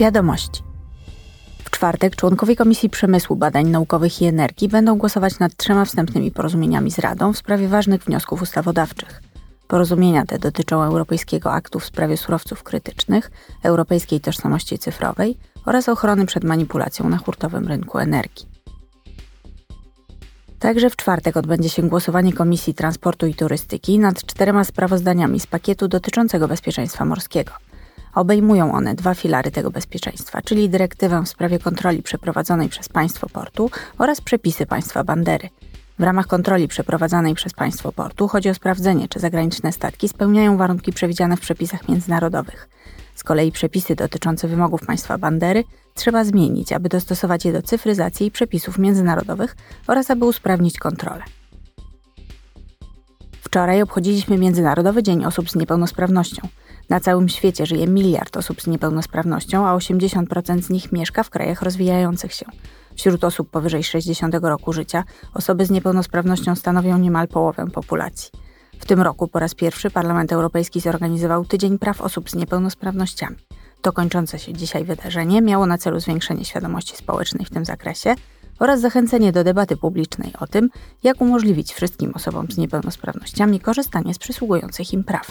Wiadomości. W czwartek członkowie Komisji Przemysłu, Badań Naukowych i Energii będą głosować nad trzema wstępnymi porozumieniami z Radą w sprawie ważnych wniosków ustawodawczych. Porozumienia te dotyczą Europejskiego Aktu w sprawie surowców krytycznych, Europejskiej Tożsamości Cyfrowej oraz ochrony przed manipulacją na hurtowym rynku energii. Także w czwartek odbędzie się głosowanie Komisji Transportu i Turystyki nad czterema sprawozdaniami z pakietu dotyczącego bezpieczeństwa morskiego. Obejmują one dwa filary tego bezpieczeństwa, czyli dyrektywę w sprawie kontroli przeprowadzonej przez państwo portu oraz przepisy państwa bandery. W ramach kontroli przeprowadzanej przez państwo portu chodzi o sprawdzenie, czy zagraniczne statki spełniają warunki przewidziane w przepisach międzynarodowych. Z kolei przepisy dotyczące wymogów państwa bandery trzeba zmienić, aby dostosować je do cyfryzacji i przepisów międzynarodowych oraz aby usprawnić kontrolę. Wczoraj obchodziliśmy Międzynarodowy Dzień Osób z Niepełnosprawnością. Na całym świecie żyje miliard osób z niepełnosprawnością, a 80% z nich mieszka w krajach rozwijających się. Wśród osób powyżej 60 roku życia osoby z niepełnosprawnością stanowią niemal połowę populacji. W tym roku po raz pierwszy Parlament Europejski zorganizował Tydzień Praw Osób z Niepełnosprawnościami. To kończące się dzisiaj wydarzenie miało na celu zwiększenie świadomości społecznej w tym zakresie oraz zachęcenie do debaty publicznej o tym, jak umożliwić wszystkim osobom z niepełnosprawnościami korzystanie z przysługujących im praw.